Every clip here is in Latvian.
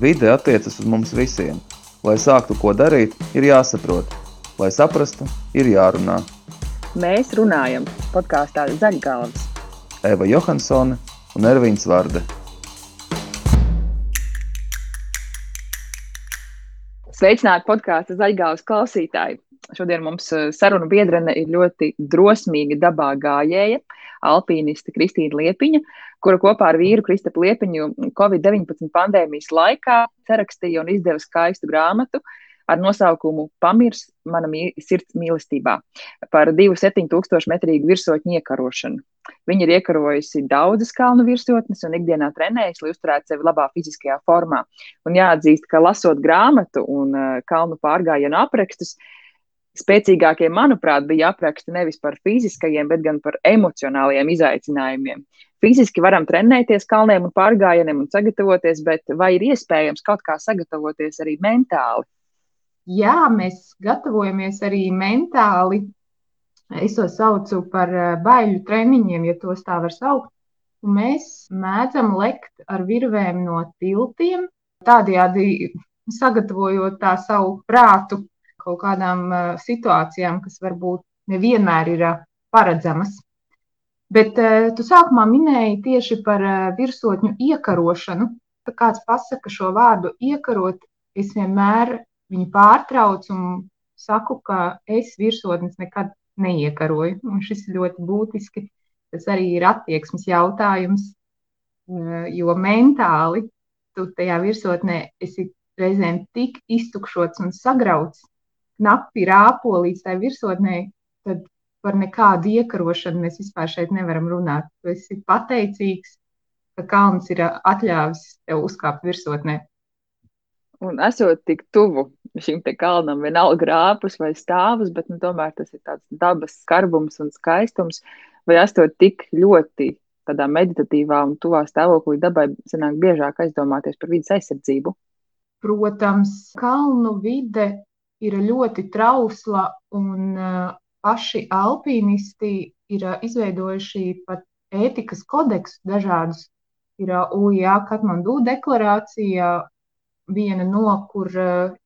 Vide attiecas uz mums visiem. Lai sāktu ko darīt, ir jāsaprot. Lai saprastu, ir jārunā. Mēs runājam podkāstā Zaļgalvas. Eva Johansone un Ervīns Vārde. Sveicināti podkāstu Zaļgalvas klausītāji! Šodien mums eh, sarunu biedrene ir ļoti drosmīga dabā gājēja, alpīniste Kristīna Liepiņa, kura kopā ar vīru Kristapu Liepiņu Covid-19 pandēmijas laikā sarakstīja un izdeva skaistu grāmatu ar nosaukumu Pamirs mana mī, sirds mīlestībā par 2,7 metrīgu virsotņu iekarošanu. Viņa ir iekarojusi daudzas kalnu virsotnes un ikdienā trenējas, lai uzturētu sevi labā fiziskajā formā. Un jāatzīst, ka lasot grāmatu un uh, kalnu pārgājienu aprakstus, spēcīgākie, manuprāt, bija apraksti nevis par fiziskajiem, bet gan par emocionālajiem izaicinājumiem. Fiziski varam trenēties kalniem un pārgājieniem un sagatavoties, bet vai ir iespējams kaut kā sagatavoties arī mentāli? Jā, mēs gatavojamies arī mentāli. Es to saucu par eh, baiļu treniņiem, ja tos tā var saukt. Un mēs mēdzam lekt ar virvēm no tiltiem, tādējādi sagatavojot tā savu prātu kaut kādām uh, situācijām, kas varbūt nevienmēr ir uh, paredzamas. Bet uh, tu sākumā minēji tieši par virsotņu iekarošanu. Kad kāds pasaka šo vārdu iekarot, es vienmēr viņu pārtraucu un saku, ka es virsotnes nekad neiekaroju. Un šis ir ļoti būtiski. Tas arī ir attieksmes jautājums, jo mentāli tu tajā virsotnē esi reizēm tik iztukšots un sagrauts, knapi rāpo līdz tai virsotnē, tad par nekādu iekarošanu mēs vispār šeit nevaram runāt. Tu esi pateicīgs, ka kalns ir atļāvis tev uzkāpt virsotnē. Un esot tik tuvu šim kalnam, vienalga grāpus vai stāvus, bet nu, tomēr tas ir tāds dabas skarbums un skaistums, vai esot tik ļoti tādā meditatīvā un tuvā stāvoklī dabai, sanāk biežāk aizdomāties par vidas aizsardzību. Protams, kalnu vide ir ļoti trausla, un uh, paši alpīnisti ir uh, izveidojuši pat ētikas kodeksus dažādus. Ir uh, UIA Katmandu deklarācija, viena no, kur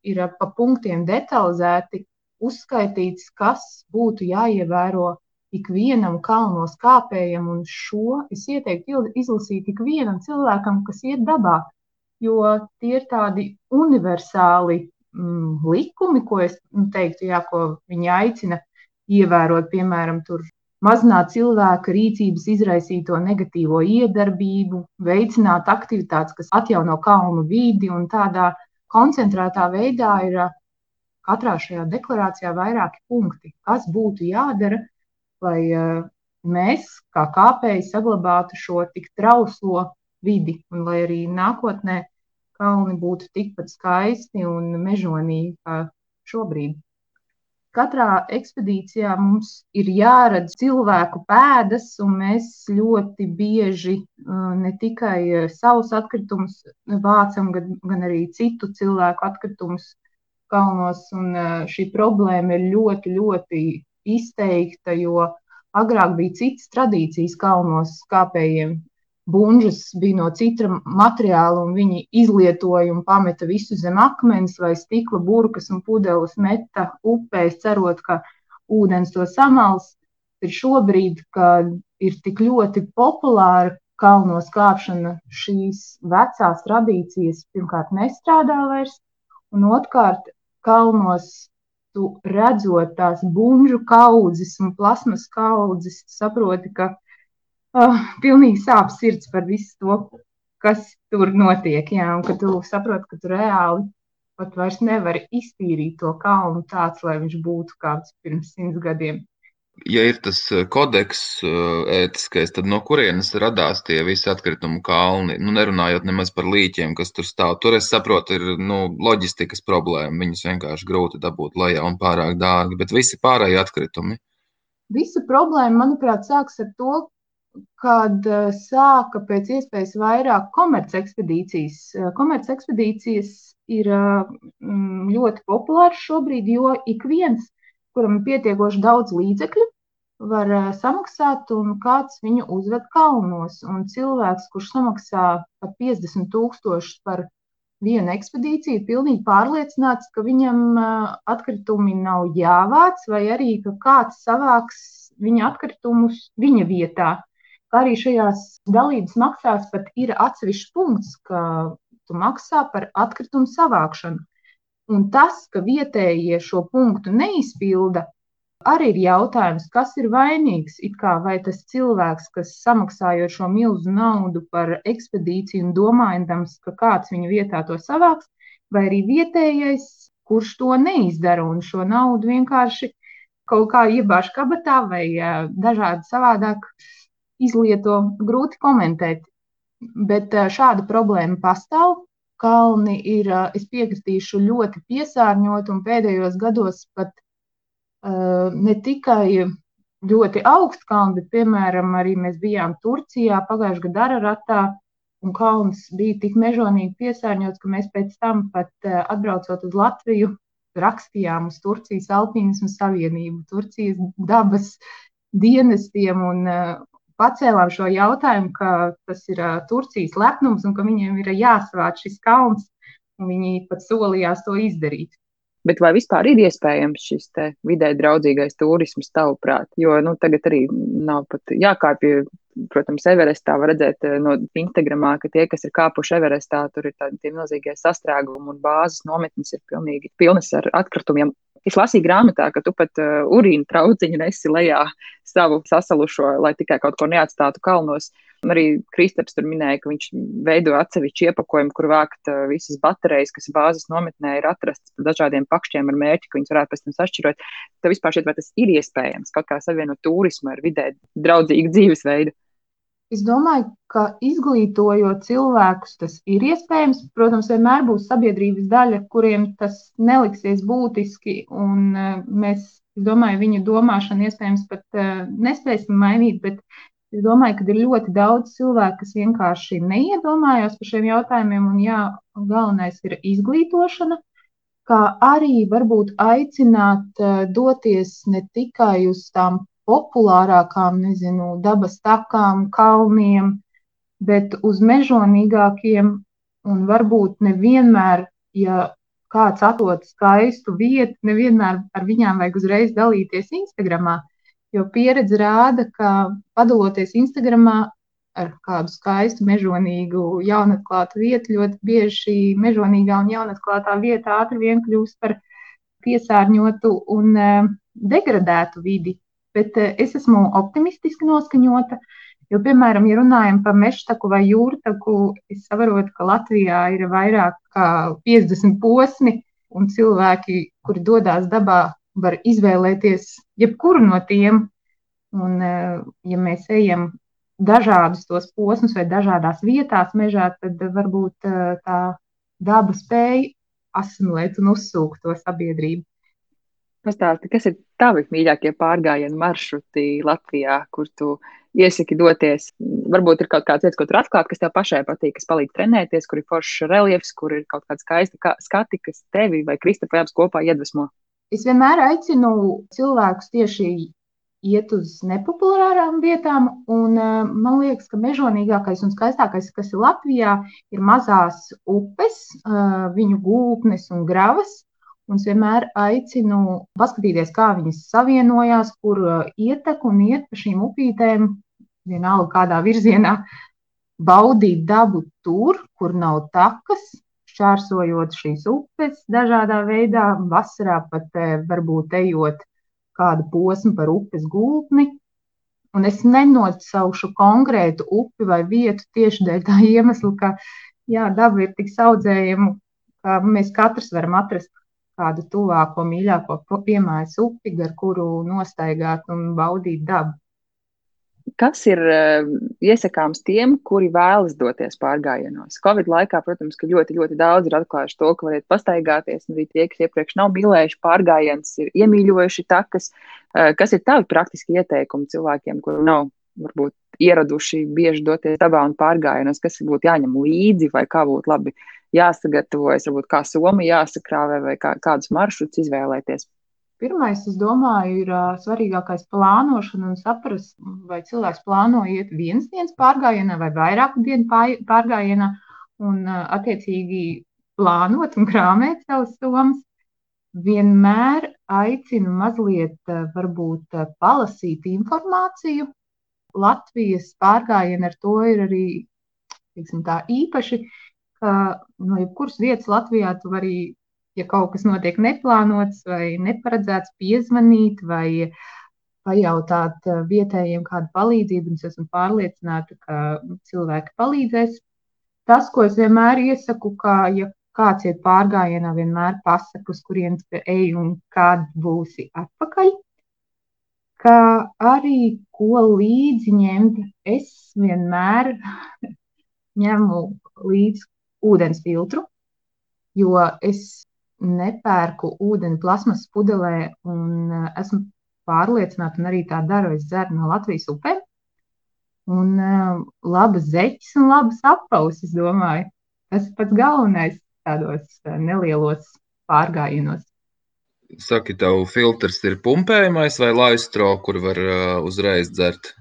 ir pa punktiem detalizēti uzskaitīts, kas būtu jāievēro ikvienam kalnos kāpējam, un šo es ieteiktu izlasīt ikvienam cilvēkam, kas iet dabā, jo tie ir tādi universāli mm, likumi, ko es nu, teiktu, jā, ko viņi aicina ievērot, piemēram, mazināt cilvēka rīcības izraisīto negatīvo iedarbību, veicināt aktivitātes, kas atjauno kalnu vidi un tādā koncentrētā veidā ir katrā šajā deklarācijā vairāki punkti, kas būtu jādara, lai mēs, kā kāpēji, saglabātu šo tik trauslo vidi un lai arī nākotnē kalni būtu tikpat skaisti un mežonīgi kā šobrīd. Katrā ekspedīcijā mums ir jāredz cilvēku pēdas, un mēs ļoti bieži uh, ne tikai uh, savus atkritumus vācam, gan, arī citu cilvēku atkritumus kalnos. Un uh, šī problēma ir ļoti, ļoti izteikta, jo agrāk bija citas tradīcijas kalnos kāpējiem buļbuļs bija no cita materiāla, un viņi izlietoja un pameta visu zem akmens vai stikla burkas un pudeles meta upēs, cerot, ka ūdens to samals. Ir šobrīd, kad ir tik ļoti populāra kalnos kāpšana, šīs vecās tradīcijas pirmkārt nestrādā vairs, un otrkārt kalnos tu redzot tās buļbuļsu kaudzes un plasmas kaudzes, saproti, ka oh, pilnīgi sāp sirds par visu to, kas tur notiek. Jā, un ka tu saproti, ka tu reāli pat vairs nevari iztīrīt to kalnu tāds, lai viņš būtu kāds pirms simts gadiem. Ja ir tas eh, kodeks eh, ētiskais, tad no kurienes radās tie visi atkritumu kalni? Nu, nerunājot nemaz par līķiem, kas tur stāv. Tur es saprotu, ir nu, loģistikas problēma. Viņus vienkārši grūti dabūt lejā un pārāk dārgi, bet visi pārējie atkritumi. Visa problēma, manuprāt, sākas ar to, kad eh, sāka pēc iespējas vairāk komercekspedīcijas. Eh, komercekspedīcijas ir eh, mm, ļoti populāras šobrīd, jo ik viens, kuram ir pietiekoši daudz līdzekļu, var samaksāt, un kāds viņu uzved kalnos. Un cilvēks, kurš samaksā pat 50 tūkstošus par vienu ekspedīciju, ir pilnīgi pārliecināts, ka viņam atkritumi nav jāvāc, vai arī ka kāds savāks viņa atkritumus viņa vietā. Arī šajās dalības maksās pat ir atsevišķs punkts, ka tu maksā par atkritumu savākšanu. Un tas, ka vietējie šo punktu neizpilda, arī ir jautājums, kas ir vainīgs. It kā vai tas cilvēks, kas samaksājot šo milzu naudu par ekspedīciju un domājams, ka kāds viņa vietā to savāks, vai arī vietējais, kurš to neizdara un šo naudu vienkārši kaut kā iebāž kabatā vai dažādi savādāk izlieto, grūti komentēt. Bet šāda problēma pastāv. Kalni ir, es piekritīšu, ļoti piesārņot, un pēdējos gados pat ne tikai ļoti augsts kalns, bet, piemēram, arī mēs bijām Turcijā pagājušajā gadā Araratā, un kalns bija tik mežonīgi piesārņots, ka mēs pēc tam pat atbraucot uz Latviju, rakstījām uz Turcijas Alpīnismu Savienību, Turcijas dabas dienestiem un pacēlām šo jautājumu, ka tas ir Turcijas lepnums un ka viņiem ir jāsavāc šis kalns, un viņi pat solījās to izdarīt. Bet vai vispār ir iespējams šis vidē draudzīgais turisms, tavuprāt? Jo nu, tagad arī nav pat jākāpj. Protams, Everestā var redzēt no Instagramā, ka tie, kas ir kāpuši Everestā, tur ir tādi milzīgie sastrēgumi un bāzes nometnes ir pilnīgi pilnas ar atkritumiem. Es lasīju grāmatā, ka tu pat uh, urīna trauciņu nesi lejā savu sasalušo, lai tikai kaut ko neatstātu kalnos. Arī Kristaps tur minēja, ka viņš veido atsevišķu iepakojumu, kur vākt uh, visas baterijas, kas bāzes nometnē ir atrastas par dažādiem pakšķiem ar mērķi, ka viņas varētu pēc tam sašķirot. Tev vispār šķiet, vai tas ir iespējams kaut kā savienot turismu ar vidē draudzīgu dzīvesveidu? Es domāju, ka izglītojot cilvēkus, tas ir iespējams. Protams, vienmēr būs sabiedrības daļa, kuriem tas neliksies būtiski, un uh, mēs, es domāju, viņu domāšanu iespējams pat uh, nespēsim mainīt, bet Es domāju, ka ir ļoti daudz cilvēku, kas vienkārši neiedomājās par šiem jautājumiem, un jā, galvenais ir izglītošana, kā arī varbūt aicināt uh, doties ne tikai uz tām populārākām, nezinu, dabas takām, kalniem, bet uz mežonīgākiem, un varbūt nevienmēr, ja kāds atrod skaistu vietu, nevienmēr ar viņām vajag uzreiz dalīties Instagramā Jo pieredze rāda, ka padaloties Instagram ar kādu skaistu, mežonīgu, jaunatklātu vietu, ļoti bieži šī mežonīgā un jaunatklātā vieta ātri vien kļūst par piesārņotu un uh, degradētu vidi. Bet uh, es esmu optimistiski noskaņota, jo, piemēram, ja runājam par mežtaku vai jūrtaku, es saprotu, ka Latvijā ir vairāk kā 50 posmi un cilvēki, kuri dodas dabā var izvēlēties jebkuru no tiem. Un, eh, ja mēs ejam dažādus tos posmus vai dažādās vietās mežā, tad varbūt eh, tā daba spēja asimilēt un uzsūkt to sabiedrību. Pastāsti, kas ir tavi mīļākie pārgājienu maršruti Latvijā, kur tu iesaki doties? Varbūt ir kaut kāds vietas, ko tur atklāt, kas tev pašai patīk, kas palīdz trenēties, kur ir foršs reliefs, kur ir kaut kāda skaista skati, kas tevi vai Kristapē abas kopā iedvesmo. Es vienmēr aicinu cilvēkus tieši iet uz nepopulārām vietām, un uh, man liekas, ka mežonīgākais un skaistākais, kas ir Latvijā, ir mazās upes, uh, viņu gultnes un gravas. Un es vienmēr aicinu paskatīties, kā viņas savienojās, kur uh, ietek un iet pa šīm upītēm, vienalga kādā virzienā, baudīt dabu tur, kur nav takas, šķērsojot šīs upes dažādā veidā, vasarā pat eh, varbūt ejot kādu posmu par upes gultni. Un es nenosaušu konkrētu upi vai vietu tieši dēļ tā iemesla, ka jā, daba ir tik saudzējama, ka mēs katrs varam atrast kādu tuvāko, mīļāko piemājas upi, gar kuru nostaigāt un baudīt dabu kas ir uh, iesakāms tiem, kuri vēlas doties pārgājienos? Covid laikā, protams, ka ļoti, ļoti daudz ir atklājuši to, ka varat pastaigāties, un arī tie, kas iepriekš nav mīlējuši pārgājienus, ir iemīļojuši takas. Uh, kas ir tavi praktiski ieteikumi cilvēkiem, kuri nav varbūt ieraduši bieži doties dabā un pārgājienos, kas būtu jāņem līdzi vai kā būtu labi jāsagatavojas, varbūt kā somi jāsakrāvē vai kā, kādus maršrutus izvēlēties? Pirmais, es domāju, ir uh, svarīgākais plānošana un saprast, vai cilvēks plāno iet vienas dienas pārgājienā vai vairāku dienu pārgājienā. Un, uh, attiecīgi, plānot un krāmēt savus somas. Vienmēr aicinu mazliet, varbūt, palasīt informāciju. Latvijas pārgājieni ar to ir arī teiksim, tā, īpaši, ka no jebkuras vietas Latvijā tu vari, ja kaut kas notiek neplānots vai neparedzēts, piezvanīt vai pajautāt vietējiem kādu palīdzību. Es esmu pārliecināta, ka cilvēki palīdzēs. Tas, ko es vienmēr iesaku, ka, ja kāds iet pārgājienā, vienmēr pasaka, uz kurienes ej un kad būsi atpakaļ. Kā arī ko līdzi ņemt, es vienmēr ņemu līdzi ūdens filtru, jo es nepērku ūdeni plasmas pudelē un eh, esmu pārliecināta, un arī tā daru, es dzeru no Latvijas upēm. Un uh, labas zeķes un labas apaus, es domāju, tas pats galvenais tādos eh, nelielos pārgājienos. Saki, tev filtrs ir pumpējamais vai laistro, kur var uh, uzreiz dzert?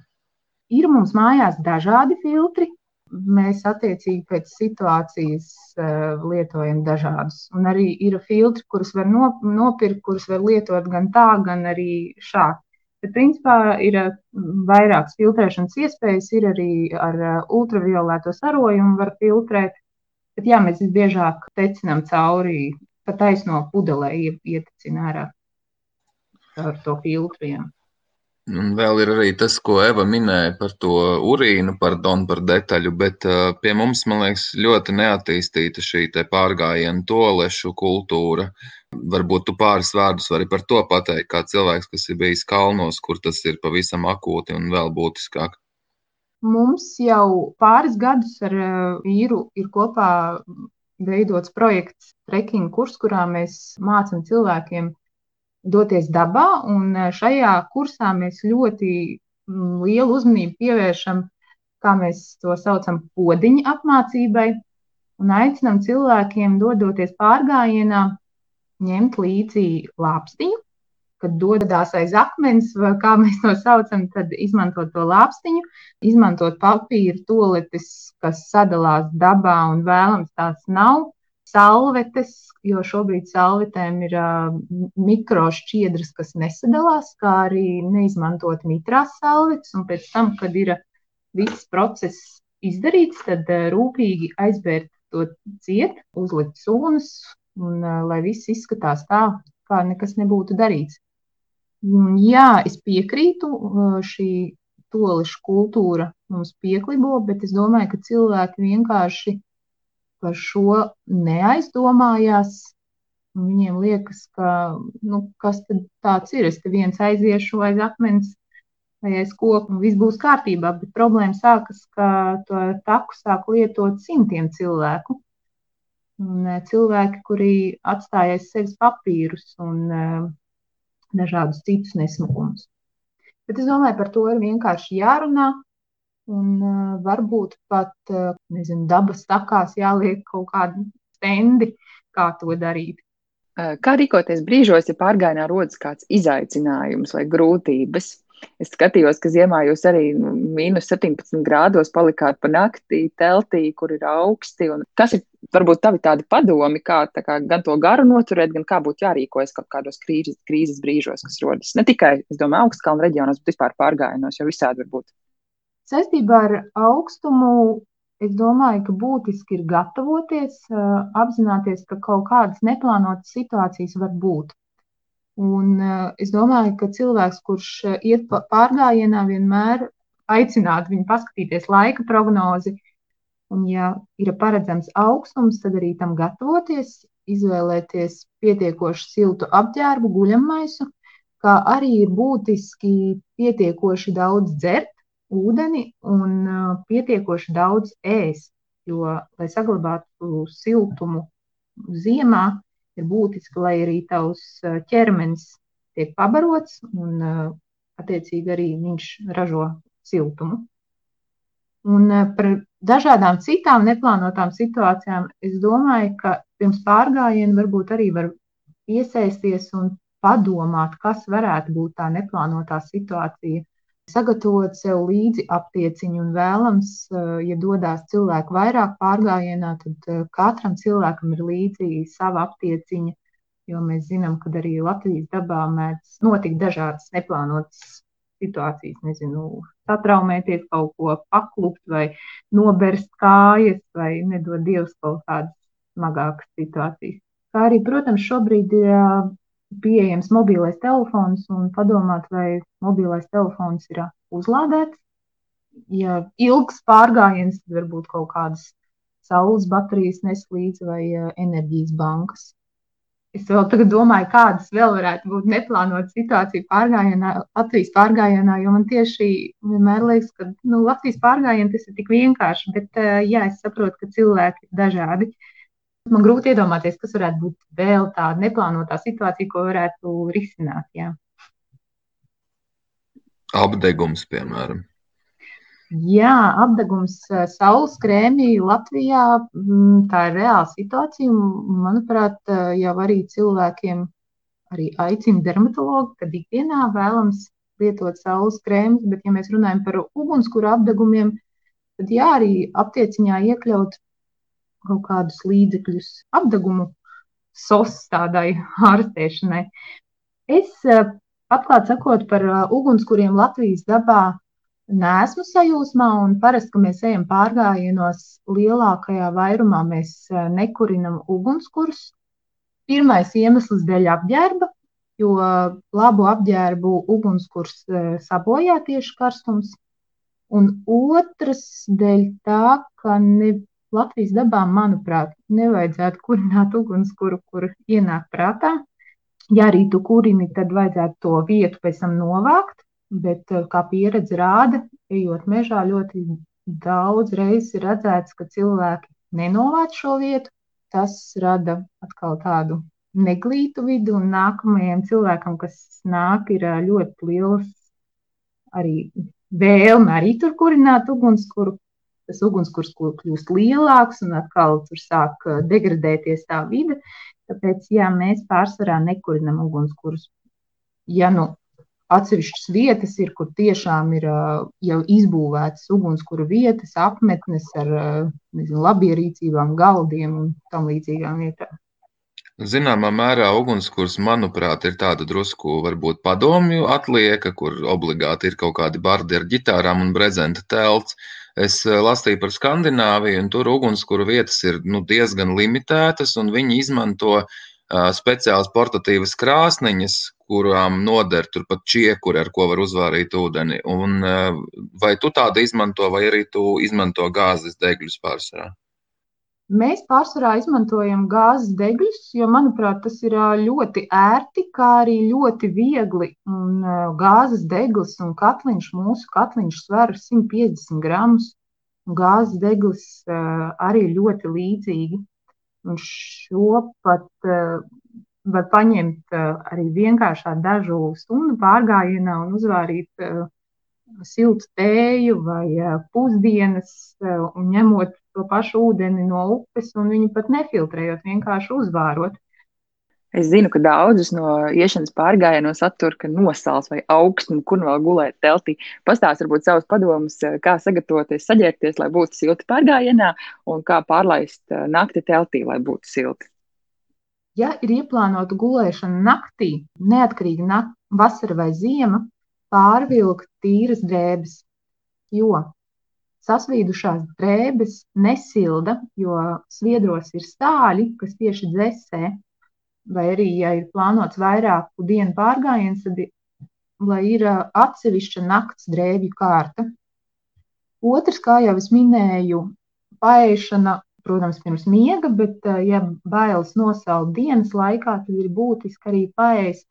Ir mums mājās dažādi filtri. Mēs attiecīgi pēc situācijas uh, lietojam dažādus. Un arī ir filtri, kurus var nopirkt, kurus var lietot gan tā, gan arī šādi. Bet, principā, ir vairākas filtrēšanas iespējas. Ir arī ar ultravioleto sarojumu var filtrēt. Bet jā, mēs visbiežāk tecinām cauri, pa taisno pudelē ietecina ārā ar to filtriem. Un vēl ir arī tas, ko Eva minēja par to urīnu, pardon, par detaļu, bet pie mums, man liekas, ļoti neattīstīta šī pārgājienu tolešu kultūra. Varbūt tu pāris vārdus vari par to pateikt, kā cilvēks, kas ir bijis kalnos, kur tas ir pavisam akūti un vēl būtiskāk. Mums jau pāris gadus ar vīru ir kopā veidots projekts trekking kurs, kurā mēs mācām cilvēkiem doties dabā. Un eh, šajā kursā mēs ļoti mm, lielu uzmanību pievēršam, kā mēs to saucam, podiņa apmācībai. Un aicinām cilvēkiem, dodoties pārgājienā, ņemt līdzi lāpstiņu, kad dodas aiz akmens, vai kā mēs to saucam, tad izmantot to lāpstiņu, izmantot papīra toaletes, kas sadalās dabā un vēlams tās nav. Salvetes, jo šobrīd salvetēm ir uh, mikrošķiedras, kas nesadalās, kā arī neizmantot mitrās salvetes. Un pēc tam, kad ir viss process izdarīts, tad uh, rūpīgi aizbērt to ciet, uzlikt sūnus, un uh, lai viss izskatās tā, kā nekas nebūtu darīts. Jā, es piekrītu, šī toliša kultūra mums pieklibo, bet es domāju, ka cilvēki vienkārši par šo neaizdomājās. Viņiem liekas, ka nu, kas tad tāds ir? Es te viens aiziešu aiz akmens vai aiz koka, un viss būs kārtībā. Bet problēma sākas, ka to taku sāk lietot simtiem cilvēku. Un cilvēki, kuri atstāja aiz sevis papīrus un dažādus citus nesmukumus. Bet es domāju, par to ir vienkārši jārunā. Un uh, varbūt pat uh, nezinu, dabas takās jāliek kaut kādi stendi, kā to darīt. Kā rīkoties brīžos, ja pārgājienā rodas kāds izaicinājums vai grūtības? Es skatījos, ka ziemā jūs arī nu, mīnus 17 grādos palikāt pa naktī teltī, kur ir augsti. Kas ir varbūt tavi tādi padomi, kā, tā kā gan to garu noturēt, gan kā būtu jārīkojas kaut kādos krīzes, krīzes brīžos, kas rodas? Ne tikai, es domāju, augstkalnu reģionos, bet vispār pārgājienos, jo visādi var būt. Saistībā ar augstumu es domāju, ka būtiski ir gatavoties, apzināties, ka kaut kādas neplānotas situācijas var būt. Un uh, es domāju, ka cilvēks, kurš uh, iet pārgājienā, vienmēr aicinātu viņu paskatīties laika prognozi. Un, ja ir paredzams augstums, tad arī tam gatavoties, izvēlēties pietiekoši siltu apģērbu, guļamaisu, kā arī ir būtiski pietiekoši daudz dzert ūdeni un uh, pietiekoši daudz ēst. Jo, lai saglabātu siltumu ziemā, ir būtiski, lai arī tavs ķermenis tiek pabarots un, attiecīgi, arī viņš ražo siltumu. Un par dažādām citām neplānotām situācijām es domāju, ka pirms pārgājiena varbūt arī var iesaisties un padomāt, kas varētu būt tā neplānotā situācija. Sagatavot sev līdzi aptieciņu un vēlams, ja dodas cilvēki vairāk pārgājienā, tad katram cilvēkam ir līdzi sava aptieciņa, jo mēs zinām, ka arī Latvijas dabā mēdz notikt dažādas neplānotas situācijas, nezinu, satraumēties, kaut ko paklupt vai noberst kājas vai nedod Dievs kaut kādas smagākas situācijas. Kā arī, protams, šobrīd ir pieejams mobilais telefons un padomāt, vai mobilais telefons ir uzlādēts. Ja ilgs pārgājiens, tad varbūt kaut kādas saules baterijas nes līdzi vai enerģijas bankas. Es vēl tagad domāju, kādas vēl varētu būt neplānotas situācijas pārgājienā, Latvijas pārgājienā, jo man tieši vienmēr liekas, ka nu, Latvijas pārgājienā tas ir tik vienkārši, bet jā, es saprotu, ka cilvēki ir dažādi. Man grūti iedomāties, kas varētu būt vēl tāda neplānotā situācija, ko varētu risināt. Jā. Apdegums, piemēram. Jā, apgabals saules krēmī Latvijā mm, tā ir reāla situācija. Manuprāt, jau arī cilvēkiem arī aicina dermatologi, kad ikdienā vēlams lietot saules krēmus, bet, ja mēs runājam par ugunskura apgabumiem, tad jā, arī aptieciņā iekļaut kaut kādus līdzekļus apgabumu sos tādai ārstēšanai. Es atklāti sakot par ugunskuriem Latvijas dabā neesmu sajūsmā, un parasti, kad mēs ejam pārgājienos, lielākajā vairumā mēs nekurinam ugunskurus. Pirmais iemesls dēļ apģērba, jo labu apģērbu ugunskurs sabojā tieši karstums. Un otrs dēļ tā, ka ne Latvijas dabā, manuprāt, nevajadzētu kurināt ugunskura, kur ienāk prātā. Ja arī tu kurini, tad vajadzētu to vietu pēc tam novākt, bet eh, kā pieredze rāda, ejot mežā, ļoti daudz reizes ir redzēts, ka cilvēki nenovāc šo vietu. Tas rada atkal tādu neglītu vidu, un nākamajam cilvēkam, kas nāk, ir eh, ļoti liels arī vēlme arī tur kurināt ugunskura tas ugunskurs kļūst lielāks un atkal tur sāk uh, degradēties tā vide. Tāpēc, jā, mēs pārsvarā nekurinam ugunskurus. Ja nu atsevišķas vietas ir, kur tiešām ir uh, jau izbūvētas ugunskura vietas, apmetnes ar uh, nezinu, labierīcībām, galdiem un tam līdzīgām vietām. Zināmā mērā ugunskurs, manuprāt, ir tāda drusku varbūt padomju atlieka, kur obligāti ir kaut kādi bardi ar ģitārām un brezenta telts. Uh, Es eh, lasīju par Skandināviju, un tur ugunskura vietas ir nu, diezgan limitētas, un viņi izmanto uh, speciālas portatīvas krāsniņas, kurām noder turpat čiekuri, ar ko var uzvārīt ūdeni. Un, uh, vai tu tādu izmanto, vai arī tu izmanto gāzes degļus pārsvarā? Mēs pārsvarā izmantojam gāzes degļus, jo, manuprāt, tas ir ļoti ērti, kā arī ļoti viegli. Un gāzes degls un katliņš, mūsu katliņš sver 150 gramus, un gāzes degls arī ļoti līdzīgi. Un šo pat var paņemt arī vienkāršā dažu stundu pārgājienā un uzvārīt siltu tēju vai pusdienas, un ņemot to pašu ūdeni no upes un viņu pat nefiltrējot, vienkārši uzvārot. Es zinu, ka daudzus no iešanas pārgājienos attur, ka nosāls vai augsts, un kur nu vēl gulēt teltī. Pastāst varbūt savus padomus, kā sagatavoties, saģērbties, lai būtu silti pārgājienā, un kā pārlaist nakti teltī, lai būtu silti. Ja ir ieplānota gulēšana naktī, neatkarīgi no vasara vai ziema, pārvilkt tīras drēbes, jo Sasvīdušās drēbes nesilda, jo sviedros ir stāļi, kas tieši dzēsē, vai arī, ja ir plānots vairāku dienu pārgājiens, tad lai ir atsevišķa nakts drēbju kārta. Otrs, kā jau es minēju, paēšana, protams, pirms miega, bet, ja bailes nosaukt dienas laikā, tad ir būtiski arī paēst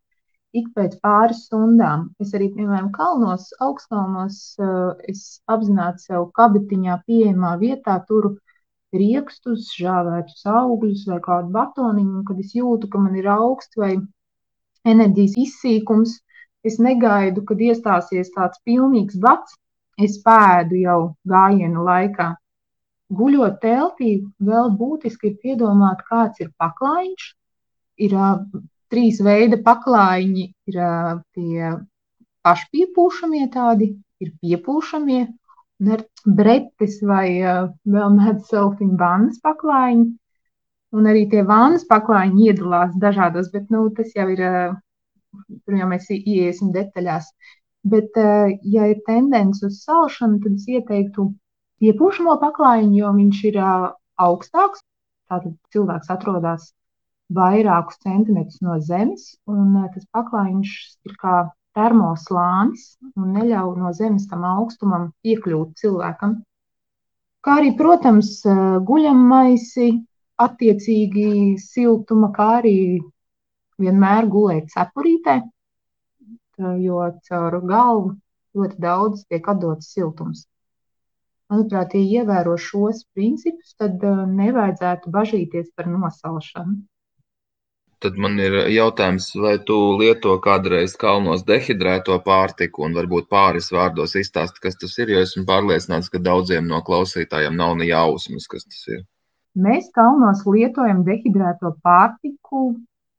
ik pēc pāris stundām. Es arī, piemēram, kalnos, augstkalnos, eh, es apzināti sev kabatiņā pieejamā vietā turu riekstus, žāvētus augļus vai kādu batoniņu, kad es jūtu, ka man ir augsts vai enerģijas izsīkums, es negaidu, kad iestāsies tāds pilnīgs bats, es pēdu jau gājienu laikā. Guļot teltī, vēl būtiski ir piedomāt, kāds ir paklājiņš, ir trīs veidi paklājiņi ir tie pašpiepūšamie tādi, ir piepūšamie, un ar bretes vai vēl mēdz saukt viņu vannas paklājiņu. Un arī tie vannas paklājiņi iedalās dažādos, bet nu, tas jau ir, tur jau mēs ieiesim detaļās. Bet, ja ir tendence uz salšanu, tad es ieteiktu piepūšamo paklājiņu, jo viņš ir augstāks. Tātad cilvēks atrodas vairākus centimetrus no zemes, un uh, tas paklājiņš ir kā termoslānis un neļauj no zemes tam augstumam piekļūt cilvēkam. Kā arī, protams, guļammaisi, attiecīgi siltuma, kā arī vienmēr gulēt cepurītē, jo caur galvu ļoti daudz tiek atdots siltums. Manuprāt, ja ievēro šos principus, tad nevajadzētu bažīties par nosalšanu. Tad man ir jautājums, vai tu lieto kādreiz kalnos dehidrēto pārtiku un varbūt pāris vārdos izstāst, kas tas ir, jo esmu pārliecināts, ka daudziem no klausītājiem nav ne jausmas, kas tas ir. Mēs kalnos lietojam dehidrēto pārtiku,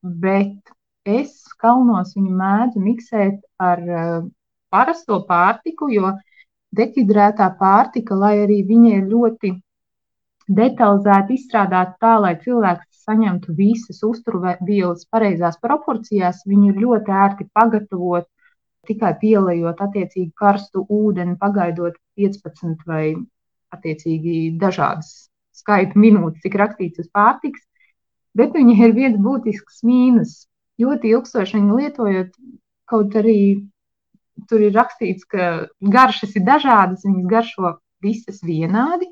bet es kalnos viņu mēdzu miksēt ar uh, parasto pārtiku, jo dehidrētā pārtika, lai arī viņa ir ļoti detalizēti izstrādāta tā, lai cilvēks saņemtu visas uzturvielas pareizās proporcijās, viņu ir ļoti ērti pagatavot tikai pielējot attiecīgi karstu ūdeni, pagaidot 15 vai attiecīgi dažādas skaita minūtes, cik rakstīts uz pārtiks. Bet viņai ir viens būtisks mīnus. Ļoti ilgstoši viņu lietojot, kaut arī tur ir rakstīts, ka garšas ir dažādas, viņas garšo visas vienādi,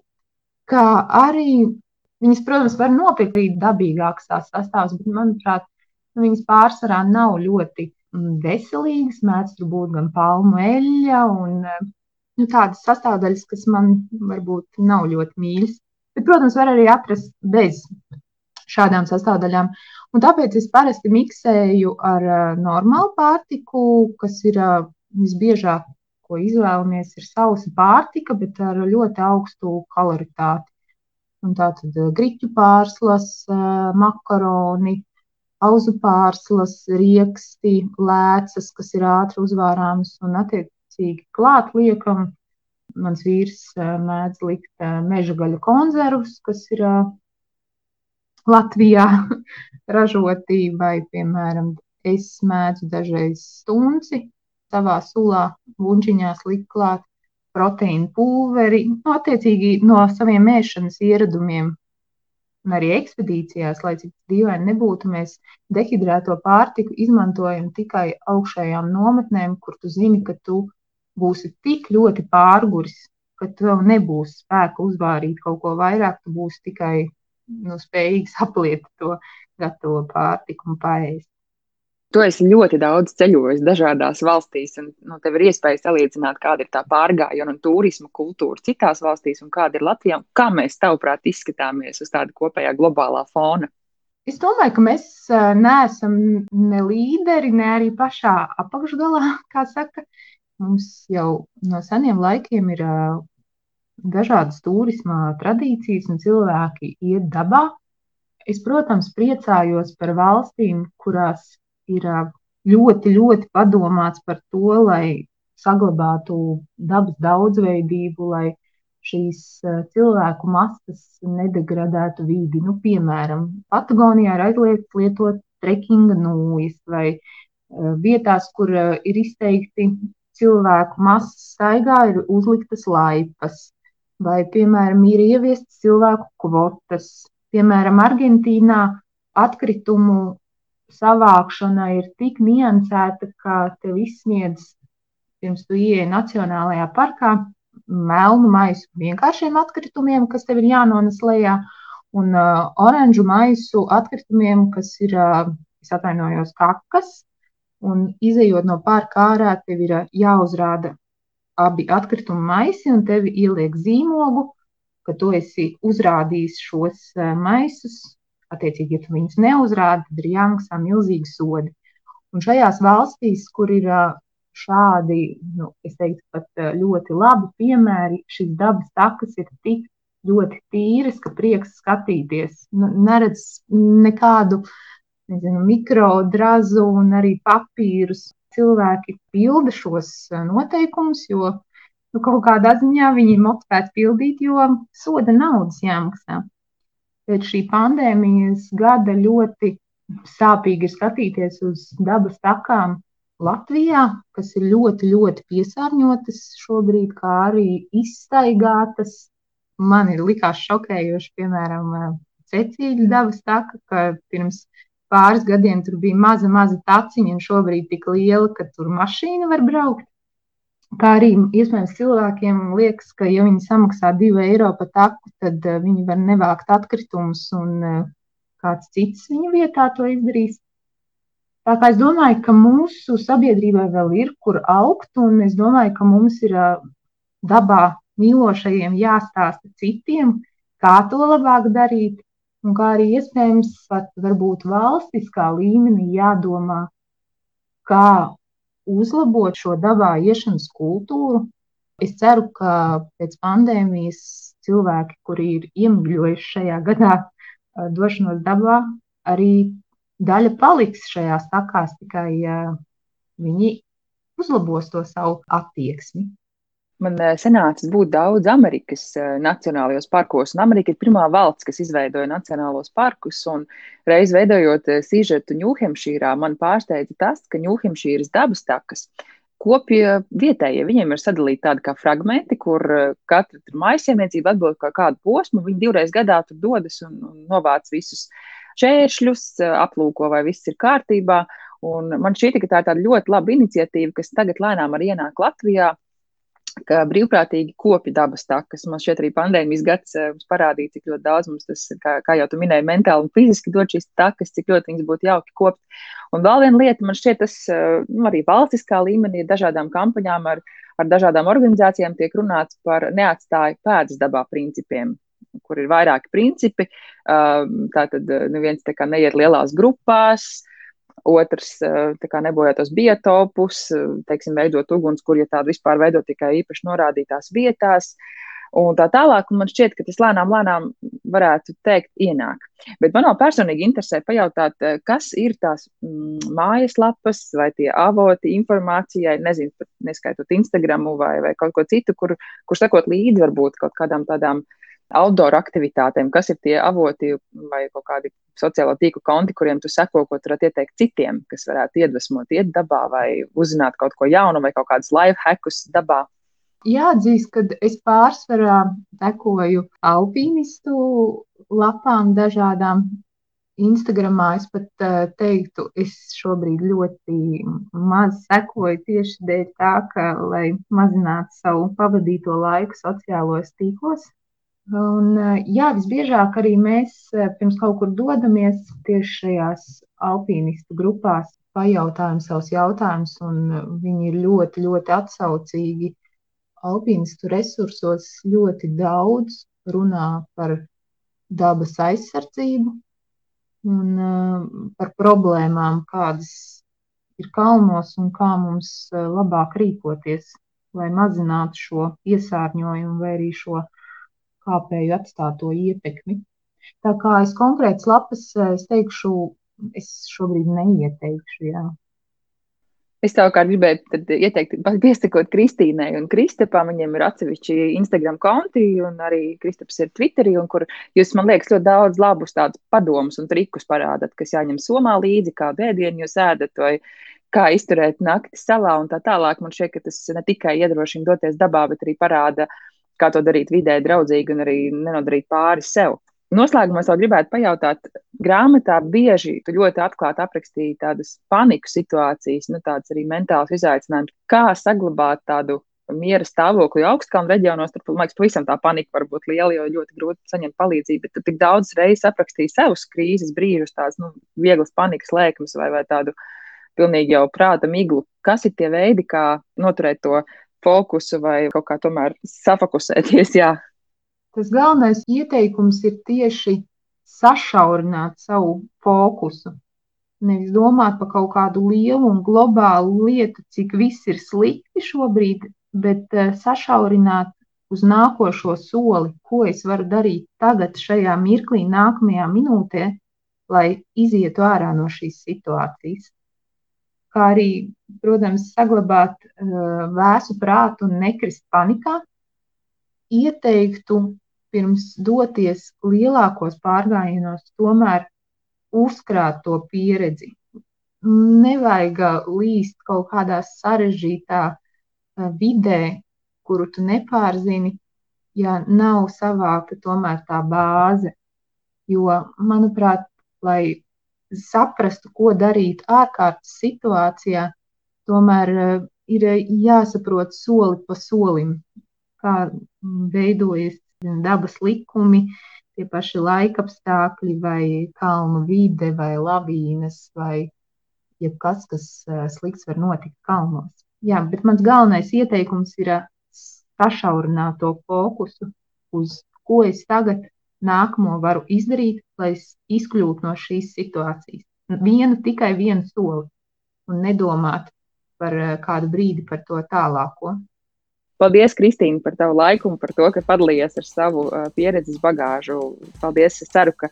kā arī Viņas, protams, var nopirkt arī dabīgākas tās sastāvs, bet, manuprāt, nu, viņas pārsvarā nav ļoti mm, veselīgas. Mēdz tur būt gan palmu eļļa un nu, tādas sastāvdaļas, kas man varbūt nav ļoti mīļas. Bet, protams, var arī atrast bez šādām sastāvdaļām. Un tāpēc es parasti miksēju ar uh, normālu pārtiku, kas ir uh, visbiežāk, ko izvēlamies, ir sausa pārtika, bet ar ļoti augstu kaloritāti. Un tā tad eh, griķu pārslas, eh, makaroni, auzu pārslas, rieksti, lēcas, kas ir ātri uzvārāmas un attiecīgi klāt liekam. Mans vīrs eh, mēdz likt meža gaļu konzervus, kas ir Latvijā ražoti, vai, piemēram, es mēdzu dažreiz stunci savā sulā, bunčiņās likt klāt proteīnu pulveri, nu, attiecīgi no saviem mēšanas ieradumiem. Un arī ekspedīcijās, lai cik dīvaini nebūtu, mēs dehidrēto pārtiku izmantojam tikai augšējām nometnēm, kur tu zini, ka tu būsi tik ļoti pārguris, ka tev nebūs spēka uzvārīt kaut ko vairāk, tu būsi tikai nu, spējīgs apliet to gatavo pārtiku un paēst. Tu esi ļoti daudz ceļojis dažādās valstīs, un nu, tev ir iespēja salīdzināt, kāda ir tā pārgājiena un turisma kultūra citās valstīs, un kāda ir Latvijā. Kā mēs, tavuprāt, izskatāmies uz tāda kopējā globālā fona? Es domāju, ka mēs neesam ne līderi, ne arī pašā apakšgalā, kā saka. Mums jau no seniem laikiem ir dažādas turisma tradīcijas, un cilvēki iet dabā. Es, protams, priecājos par valstīm, kurās ir ļoti, ļoti padomāts par to, lai saglabātu dabas daudzveidību, lai šīs cilvēku masas nedegradētu vidi. Nu, piemēram, Patagonijā ir aizliegts lietot trekinga nūjas vai vietās, kur ir izteikti cilvēku masas staigā, ir uzliktas laipas. Vai, piemēram, ir ieviestas cilvēku kvotas. Piemēram, Argentīnā atkritumu savākšana ir tik niansēta, ka tev izsniedz, pirms tu ieej Nacionālajā parkā, melnu maisu vienkāršiem atkritumiem, kas tev ir jānonas lejā, un uh, oranžu maisu atkritumiem, kas ir, uh, es atvainojos, kakas, un izējot no parka ārā, tev ir uh, jāuzrāda abi atkritumu maisi, un tevi ieliek zīmogu, ka tu esi uzrādījis šos uh, maisus Attiecīgi, ja tu viņus neuzrādi, tad ir jāmaksā milzīgi sodi. Un šajās valstīs, kur ir šādi, nu, es teiktu, pat ļoti labi piemēri, šīs dabas takas ir tik ļoti tīras, ka prieks skatīties. Nu, neredz nekādu nezinu, mikrodrazu un arī papīrus. cilvēki pilda šos noteikumus, jo nu, kaut kādā ziņā viņi ir motivēti pildīt, jo soda naudas jāmaksā. Pēc šī pandēmijas gada ļoti sāpīgi ir skatīties uz dabas takām Latvijā, kas ir ļoti, ļoti piesārņotas šobrīd, kā arī izstaigātas. Man ir likās šokējoši, piemēram, Cecīļa dabas taka, ka pirms pāris gadiem tur bija maza, maza taciņa, un šobrīd tik liela, ka tur mašīna var braukt. Kā arī iespējams cilvēkiem liekas, ka, ja viņi samaksā 2 eiro par taku, tad viņi var nevākt atkritumus, un kāds cits viņa vietā to izdarīs. Tā kā es domāju, ka mūsu sabiedrībai vēl ir kur augt, un es domāju, ka mums ir dabā mīlošajiem jāstāsta citiem, kā to labāk darīt, un kā arī iespējams pat varbūt valstiskā līmenī jādomā, kā uzlabot šo dabā iešanas kultūru. Es ceru, ka pēc pandēmijas cilvēki, kuri ir iemigļojuši šajā gadā došanos dabā, arī daļa paliks šajās takās, tikai viņi uzlabos to savu attieksmi man eh, sanāca būt daudz Amerikas eh, nacionālajos parkos. Amerika ir pirmā valsts, kas izveidoja nacionālos parkus. Reiz veidojot eh, sižetu Ņūhempšīrā, man pārsteidza tas, ka Ņūhempšīras dabas takas kopja vietējie. Viņiem ir sadalīti tādi kā fragmenti, kur katra maisaimniecība atbild kā kādu posmu. Viņi divreiz gadā tur dodas un, novāc visus čēršļus, aplūko, vai viss ir kārtībā. Un man šķiet, ka tā ir ļoti laba iniciatīva, kas tagad lēnām arī ienāk Latvijā ka brīvprātīgi kopi dabas takas. Man šķiet, arī pandēmijas gads eh, mums parādīja, cik ļoti daudz mums tas, kā, kā jau tu minēji, mentāli un fiziski dod šīs takas, cik ļoti viņas būtu jauki kopt. Un vēl viena lieta, man šķiet, tas eh, nu, arī valstiskā līmenī dažādām kampaņām ar, ar dažādām organizācijām tiek runāts par neatstāju pēdas dabā principiem kur ir vairāki principi. Eh, tātad neviens tā neiet lielās grupās, Otrs, eh, kā nebojāt tos biotopus, eh, teiksim, veidot uguns, kur ja tādu vispār veidot tikai īpaši norādītās vietās. Un tā tālāk, man šķiet, ka tas lēnām, lēnām varētu teikt, ienāk. Bet man personīgi interesē pajautāt, eh, kas ir tās mm, mājaslapas vai tie avoti informācijai, nezinu, neskaitot Instagramu vai, vai kaut ko citu, kur, kur sekot līdzi varbūt kaut kādām tādām uh, outdoor aktivitātēm, kas ir tie avoti vai kaut kādi sociālo tīklu konti, kuriem tu seko, ko tu varētu ieteikt citiem, kas varētu iedvesmot, iet dabā vai uzzināt kaut ko jaunu vai kaut kādus live hackus dabā. Jāatzīst, ka es pārsvarā sekoju alpīnistu lapām dažādām. Instagramā es pat uh, teiktu, es šobrīd ļoti maz sekoju tieši dēļ tā, ka, lai mazinātu savu pavadīto laiku sociālajos tīklos, Un, jā, visbiežāk arī mēs pirms kaut kur dodamies tieši šajās alpīnistu grupās, pajautājam savus jautājumus, un viņi ir ļoti, ļoti atsaucīgi. Alpīnistu resursos ļoti daudz runā par dabas aizsardzību un par problēmām, kādas ir kalnos un kā mums labāk rīkoties, lai mazinātu šo iesārņojumu vai arī šo iesārņojumu kāpēju atstāto ietekmi. Tā kā es konkrētas lapas, eh, es teikšu, es šobrīd neieteikšu. Jā. Es savukārt gribēju ieteikt, piesakot Kristīnai un Kristapam. Viņiem ir atsevišķi Instagram konti, un arī Kristaps ir Twitterī, kur jūs, man liekas, ļoti daudz labus tādus padomus un trikus parādat, kas jāņem somā līdzi, kā bēdienu jūs ēdat, vai kā izturēt nakti salā un tā tālāk. Man šķiet, ka tas ne tikai iedrošina doties dabā, bet arī parāda kā to darīt vidē draudzīgi un arī nenodarīt pāri sev. Noslēgumā es vēl gribētu pajautāt, grāmatā bieži tu ļoti atklāti aprakstīji tādas paniku situācijas, nu, tādas arī mentālas izaicinājumus. Kā saglabāt tādu miera stāvokli augstkalnu reģionos, tad, man liekas, pavisam tā panika var būt liela, jo ļoti grūti saņemt palīdzību. Bet tu tik daudz reizes aprakstīji savus krīzes brīžus, tās nu, vieglas panikas lēkmes vai, vai tādu pilnīgi jau prāta miglu. Kas ir tie veidi, kā noturēt to fokusu vai kaut kā tomēr safokusēties. Jā. Tas galvenais ieteikums ir tieši sašaurināt savu fokusu. Nevis domāt par kaut kādu lielu un globālu lietu, cik viss ir slikti šobrīd, bet uh, sašaurināt uz nākošo soli, ko es varu darīt tagad, šajā mirklī, nākamajā minūtē, lai izietu ārā no šīs situācijas. Kā arī, protams, saglabāt uh, vēsu prātu un nekrist panikā. Ieteiktu pirms doties lielākos pārgājienos, tomēr uzkrāt to pieredzi. Nevajag līst kaut kādā sarežģītā vidē, kuru tu nepārzini, ja nav savākta tomēr tā bāze. Jo, manuprāt, lai saprastu, ko darīt ārkārtas situācijā, tomēr eh, ir jāsaprot soli pa solim, kā veidojas dabas likumi, tie paši laikapstākļi, vai kalnu vide, vai lavīnas, vai jebkas, kas eh, slikts var notikt kalnos. Jā, bet mans galvenais ieteikums ir eh, sašaurināt to fokusu uz ko es tagad nākamo varu izdarīt, lai izkļūtu no šīs situācijas. Vienu, tikai vienu soli un nedomāt par eh, kādu brīdi par to tālāko. Paldies, Kristīne, par tavu laiku un par to, ka padalījies ar savu uh, pieredzes bagāžu. Paldies! Es ceru, ka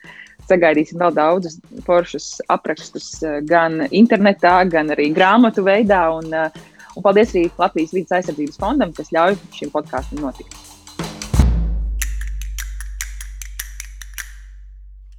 sagaidīsim vēl daudzus foršus aprakstus uh, gan internetā, gan arī grāmatu veidā. Un, un paldies arī Latvijas vidas aizsardzības fondam, kas ļauj šim podkāstam notikt.